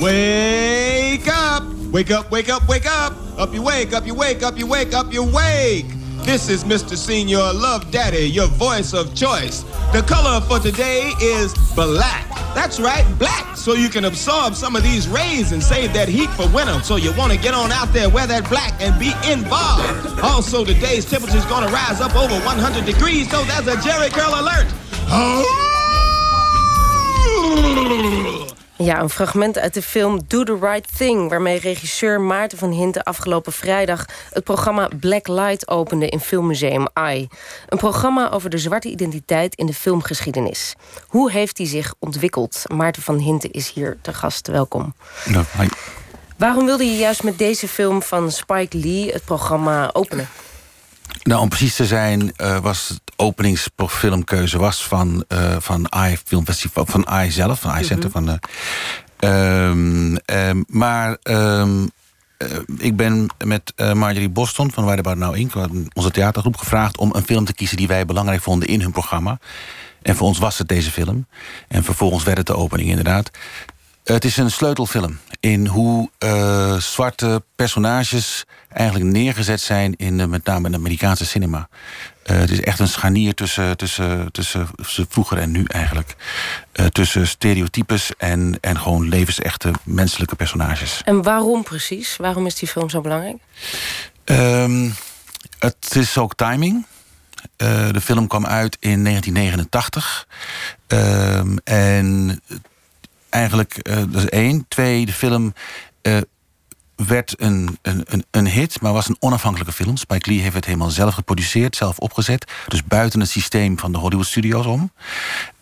Wake up! Wake up, wake up, wake up! Up you wake, up you wake, up you wake, up you wake! This is Mr. Senior Love Daddy, your voice of choice. The color for today is black. That's right, black. So you can absorb some of these rays and save that heat for winter. So you want to get on out there, wear that black, and be involved. Also, today's temperature is going to rise up over 100 degrees, so that's a Jerry Curl alert. Oh! Ja, een fragment uit de film Do the Right Thing... waarmee regisseur Maarten van Hinten afgelopen vrijdag... het programma Black Light opende in filmmuseum AI. Een programma over de zwarte identiteit in de filmgeschiedenis. Hoe heeft die zich ontwikkeld? Maarten van Hinten is hier te gast. Welkom. Ja, hi. Waarom wilde je juist met deze film van Spike Lee het programma openen? Nou, om precies te zijn, uh, was het openingsfilmkeuze was van, uh, van AI Filmfestival, van AI zelf, van AI Center. van, uh, um, um, maar um, ik ben met Marjorie Boston van Waar de Nou Inc., onze theatergroep, gevraagd om een film te kiezen die wij belangrijk vonden in hun programma. En voor ons was het deze film. En vervolgens werd het de opening inderdaad. Het is een sleutelfilm in hoe uh, zwarte personages eigenlijk neergezet zijn in de, met name in de Amerikaanse cinema. Uh, het is echt een scharnier tussen, tussen, tussen, tussen vroeger en nu eigenlijk. Uh, tussen stereotypes en, en gewoon levensechte menselijke personages. En waarom precies? Waarom is die film zo belangrijk? Um, het is ook timing. Uh, de film kwam uit in 1989. Um, en eigenlijk, uh, dat is één. Twee, de film uh, werd een, een, een hit, maar was een onafhankelijke film. Spike Lee heeft het helemaal zelf geproduceerd, zelf opgezet. Dus buiten het systeem van de Hollywood Studios om.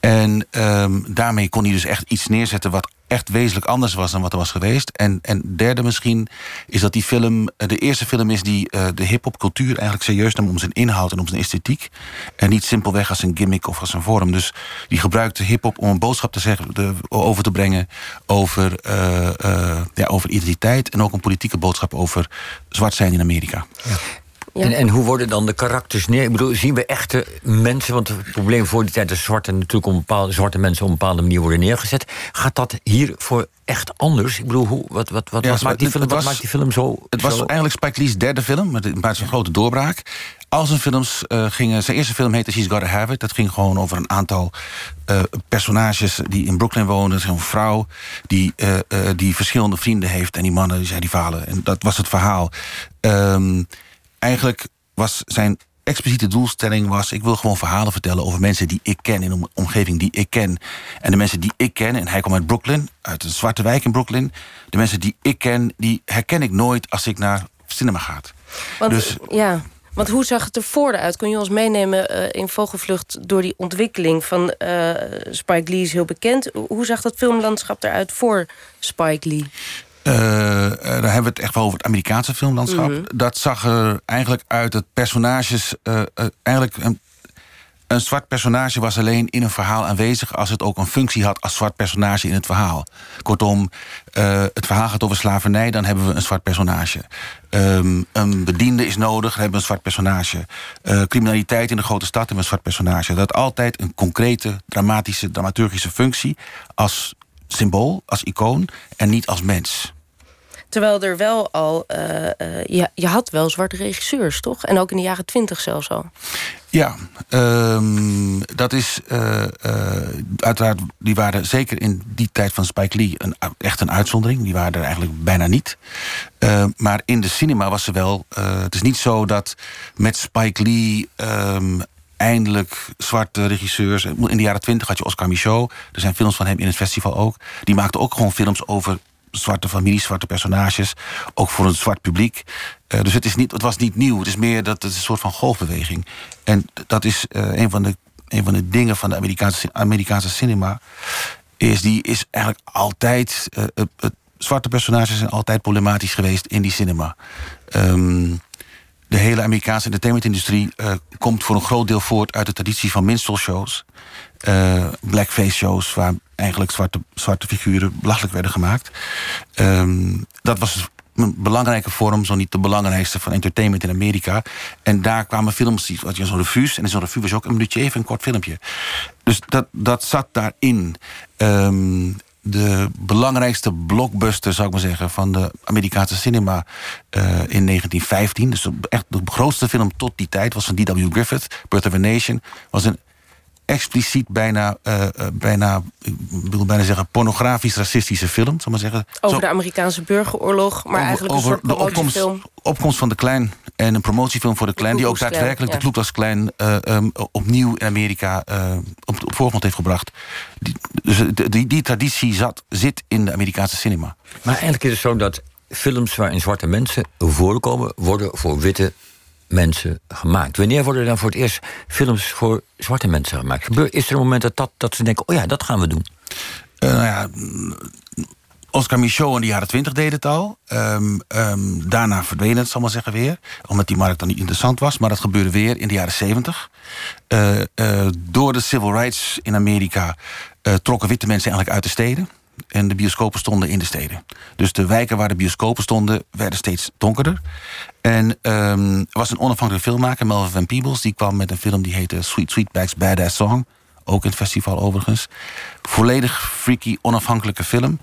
En um, daarmee kon hij dus echt iets neerzetten... wat echt wezenlijk anders was dan wat er was geweest. En, en derde misschien is dat die film de eerste film is... die uh, de hip-hop cultuur eigenlijk serieus nam om zijn inhoud en om zijn esthetiek. En niet simpelweg als een gimmick of als een vorm. Dus die gebruikte hip-hop om een boodschap te zeggen, over te brengen... Over, uh, ja, over identiteit en ook een politieke boodschap over zwart zijn in Amerika. Ja. Ja. En, en, hoe worden dan de karakters neer? Ik bedoel, zien we echte mensen? Want het probleem voor die tijd is zwarte natuurlijk om bepaalde zwarte mensen op een bepaalde manier worden neergezet. Gaat dat hier voor echt anders? Ik bedoel, hoe, wat, wat, wat, ja, wat, maakt, die film, was, wat maakt die film zo? Het was zo... eigenlijk Spike Lee's derde film, met een zijn grote doorbraak. Al zijn films uh, gingen. Zijn eerste film heette She's Gotta Have It. Dat ging gewoon over een aantal uh, personages die in Brooklyn wonen. Een vrouw die, uh, die verschillende vrienden heeft. En die mannen die zijn rivalen. En dat was het verhaal. Um, eigenlijk was zijn expliciete doelstelling was... ik wil gewoon verhalen vertellen over mensen die ik ken... in een omgeving die ik ken. En de mensen die ik ken, en hij komt uit Brooklyn... uit een zwarte wijk in Brooklyn... de mensen die ik ken, die herken ik nooit als ik naar cinema ga. Want, dus, ja, want hoe zag het er voor uit? Kun je ons meenemen uh, in vogelvlucht door die ontwikkeling van uh, Spike Lee is heel bekend. Hoe zag dat filmlandschap eruit voor Spike Lee? Uh, daar hebben we het echt wel over het Amerikaanse filmlandschap. Mm -hmm. Dat zag er eigenlijk uit dat personages... Uh, eigenlijk een, een, zwart personage was alleen in een verhaal aanwezig... als het ook een functie had als zwart personage in het verhaal. Kortom, het verhaal gaat over slavernij... dan hebben we een zwart personage. Um, een bediende is nodig, dan hebben we een zwart personage. criminaliteit in de grote stad hebben we een zwart personage. Dat altijd een concrete, dramatische, dramaturgische functie... als symbool, als icoon en niet als mens. Terwijl er wel al... Uh, uh, je, je had wel zwarte regisseurs, toch? En ook in de jaren twintig zelfs al. Ja, um, dat is uh, uiteraard... die waren zeker in die tijd van Spike Lee een, echt een uitzondering. Die waren er eigenlijk bijna niet. maar in de cinema was ze wel... het is niet zo dat met Spike Lee... Um, eindelijk zwarte regisseurs. In de jaren twintig had je Oscar Michaud. Er zijn films van hem in het festival ook. Die maakte ook gewoon films over zwarte families, zwarte personages. Ook voor een zwart publiek. Uh, dus het, is niet, het was niet nieuw. Het is meer dat het een soort van golfbeweging. En dat is uh, een, van de, een van de dingen van de Amerikaanse, Amerikaanse cinema. Is die is eigenlijk altijd... Uh, het, zwarte personages zijn altijd problematisch geweest in die cinema. Um, de hele Amerikaanse entertainmentindustrie uh, komt voor een groot deel voort uit de traditie van minstrelshows. Uh, blackface shows, waar eigenlijk zwarte, zwarte figuren belachelijk werden gemaakt. Um, dat was een belangrijke vorm, zo niet de belangrijkste van entertainment in Amerika. En daar kwamen films, die had je zo'n revues. En zo'n revue was ook een minuutje even een kort filmpje. Dus dat, dat zat daarin. Um, de belangrijkste blockbuster, zou ik maar zeggen, van de Amerikaanse cinema uh, in 1915. Dus echt de grootste film tot die tijd was van D.W. Griffith, Birth of a Nation. Was een expliciet bijna, uh, uh, bijna, ik wil bijna zeggen, pornografisch-racistische film. Zal maar zeggen. Over Zo, de Amerikaanse burgeroorlog, maar over, eigenlijk een over soort de opkomst, opkomst van de Klein en een promotiefilm voor de Klein... die ook daadwerkelijk ja. de Ku Klein uh, um, opnieuw in Amerika op, op voorgrond heeft gebracht. Die, dus die, die traditie zat, zit in de Amerikaanse cinema. Maar eigenlijk is het zo dat films waarin zwarte mensen voorkomen... worden voor witte mensen gemaakt. Wanneer worden er dan voor het eerst films voor zwarte mensen gemaakt? Is er een moment dat, dat, ze denken, oh ja, dat gaan we doen? Uh, nou ja, Oscar Michaud in de jaren twintig deed het al. Um, um, daarna verdween het, zal maar zeggen, weer. Omdat die markt dan niet interessant was. Maar dat gebeurde weer in de jaren zeventig. Uh, uh, door de civil rights in Amerika trokken witte mensen eigenlijk uit de steden. En de bioscopen stonden in de steden. Dus de wijken waar de bioscopen stonden, werden steeds donkerder. En um, er was een onafhankelijke filmmaker, Melvin Van Peebles... die kwam met een film die heette Sweet Sweetback's Badass Song. Ook in het festival overigens. Volledig freaky, onafhankelijke film.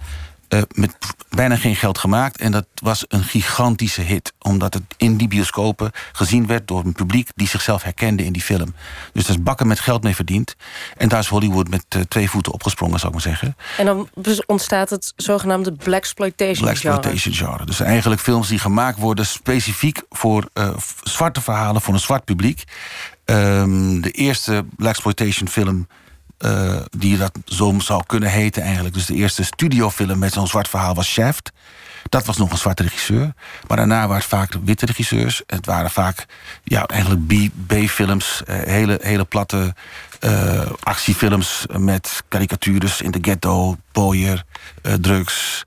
Uh, met bijna geen geld gemaakt. En dat was een gigantische hit. Omdat het in die bioscopen gezien werd door een publiek... die zichzelf herkende in die film. Dus daar is bakken met geld mee verdiend. En daar is Hollywood met uh, twee voeten opgesprongen, zou ik maar zeggen. En dan ontstaat het zogenaamde Blaxploitation Blaxploitation genre. genre. Dus eigenlijk films die gemaakt worden specifiek voor uh, zwarte verhalen... voor een zwart publiek. Um, de eerste Blaxploitation film uh, die dat zo zou kunnen heten eigenlijk. Dus de eerste studiofilm met zo'n zwart verhaal was Shaft. Dat was nog een zwarte regisseur. Maar daarna waren het vaak witte regisseurs. Het waren vaak ja, eigenlijk B-films. Uh, hele, hele platte uh, actiefilms met karikatures in de ghetto, pooier, drugs,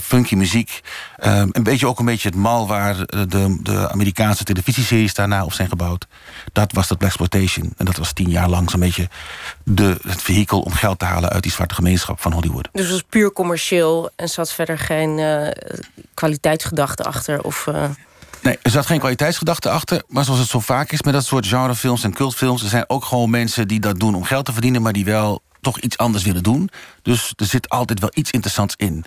funky muziek. Uh, een beetje ook een beetje het mal waar de, de Amerikaanse televisieseries daarna op zijn gebouwd. Dat was dat Blaxploitation. En dat was tien jaar lang zo'n beetje de, het vehikel om geld te halen uit die zwarte gemeenschap van Hollywood. Dus het was puur commercieel en zat verder geen kwaliteitsgedachte achter? Of, Nee, er zat geen kwaliteitsgedachte achter. Maar zoals het zo vaak is met dat soort genrefilms en cultfilms... er zijn ook gewoon mensen die dat doen om geld te verdienen... maar die wel toch iets anders willen doen. Dus er zit altijd wel iets interessants in.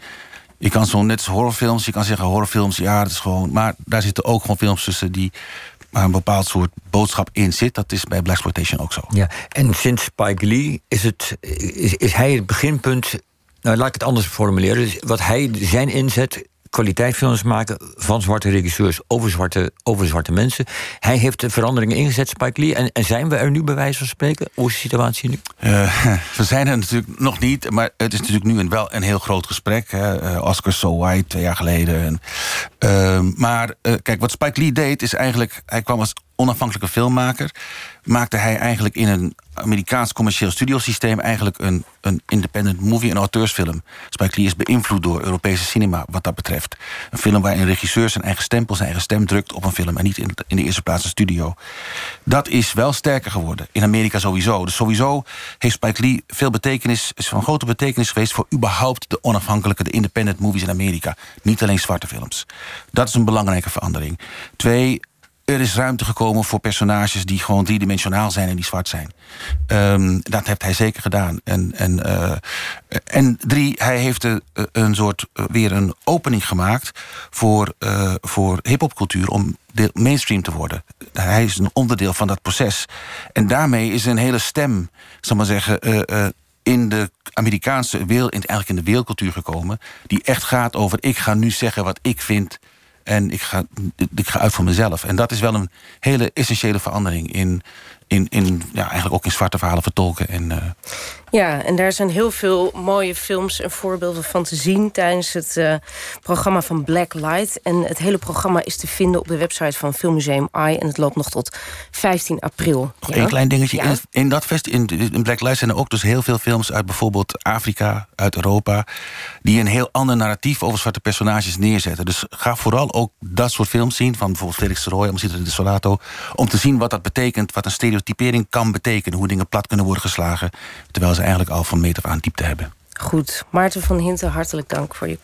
Je kan zo net als horrorfilms, je kan zeggen horrorfilms, ja, dat is gewoon. Maar daar zitten ook gewoon films tussen die maar een bepaald soort boodschap in zit. Dat is bij Blaxploitation ook zo. Ja, en sinds Spike Lee is, het, is, is hij het beginpunt. Nou, laat ik het anders formuleren. Dus wat hij zijn inzet kwaliteitsfilms maken van zwarte regisseurs over zwarte, over zwarte mensen. Hij heeft de veranderingen ingezet, Spike Lee. En, zijn we er nu bij wijze van spreken? Hoe is de situatie nu? Uh, we zijn er natuurlijk nog niet. Maar het is natuurlijk nu een, wel een heel groot gesprek. Hè. Uh, Oscar So White, twee jaar geleden. En, uh, maar kijk, wat Spike Lee deed is eigenlijk... Hij kwam als onafhankelijke filmmaker maakte hij eigenlijk in een Amerikaans commercieel studiosysteem eigenlijk een, een independent movie, een auteursfilm. Spike Lee is beïnvloed door Europese cinema wat dat betreft. Een film waarin een regisseur zijn eigen stempel, zijn eigen stem drukt op een film en niet in, in de eerste plaats een studio. Dat is wel sterker geworden. In Amerika sowieso. Dus sowieso heeft Spike Lee veel betekenis, is van grote betekenis geweest voor überhaupt de onafhankelijke, de independent movies in Amerika. Niet alleen zwarte films. Dat is een belangrijke verandering. Twee, er is ruimte gekomen voor personages die gewoon driedimensionaal zijn en die zwart zijn. Um, dat heeft hij zeker gedaan. En, en, uh, en drie, hij heeft een, een soort uh, weer een opening gemaakt voor, voor hip-hopcultuur om mainstream te worden. Hij is een onderdeel van dat proces. En daarmee is een hele stem, zal maar zeggen in de Amerikaanse wereld, eigenlijk in de wereldcultuur gekomen... die echt gaat over, ik ga nu zeggen wat ik vind en ik ga, ik ga uit voor mezelf. En dat is wel een hele essentiële verandering in, in, in ja, eigenlijk ook in zwarte verhalen vertolken. En, uh... Ja, en daar zijn heel veel mooie films en voorbeelden van te zien tijdens het uh, programma van Black Light. En het hele programma is te vinden op de website van Filmmuseum I. En het loopt nog tot 15 april. Nog ja? klein dingetje. Ja. In, in, dat fest, in, in, Black Light zijn er ook dus heel veel films uit bijvoorbeeld Afrika, uit Europa. Die een heel ander narratief over zwarte personages neerzetten. Dus ga vooral ook dat soort films zien. Van bijvoorbeeld Felix Roy, Amicita de Solato. Om te zien wat dat betekent, wat een stereotypering kan betekenen. Hoe dingen plat kunnen worden geslagen. Terwijl ze eigenlijk al van meter af aan diepte hebben. Goed. Maarten van Hinten, hartelijk dank voor je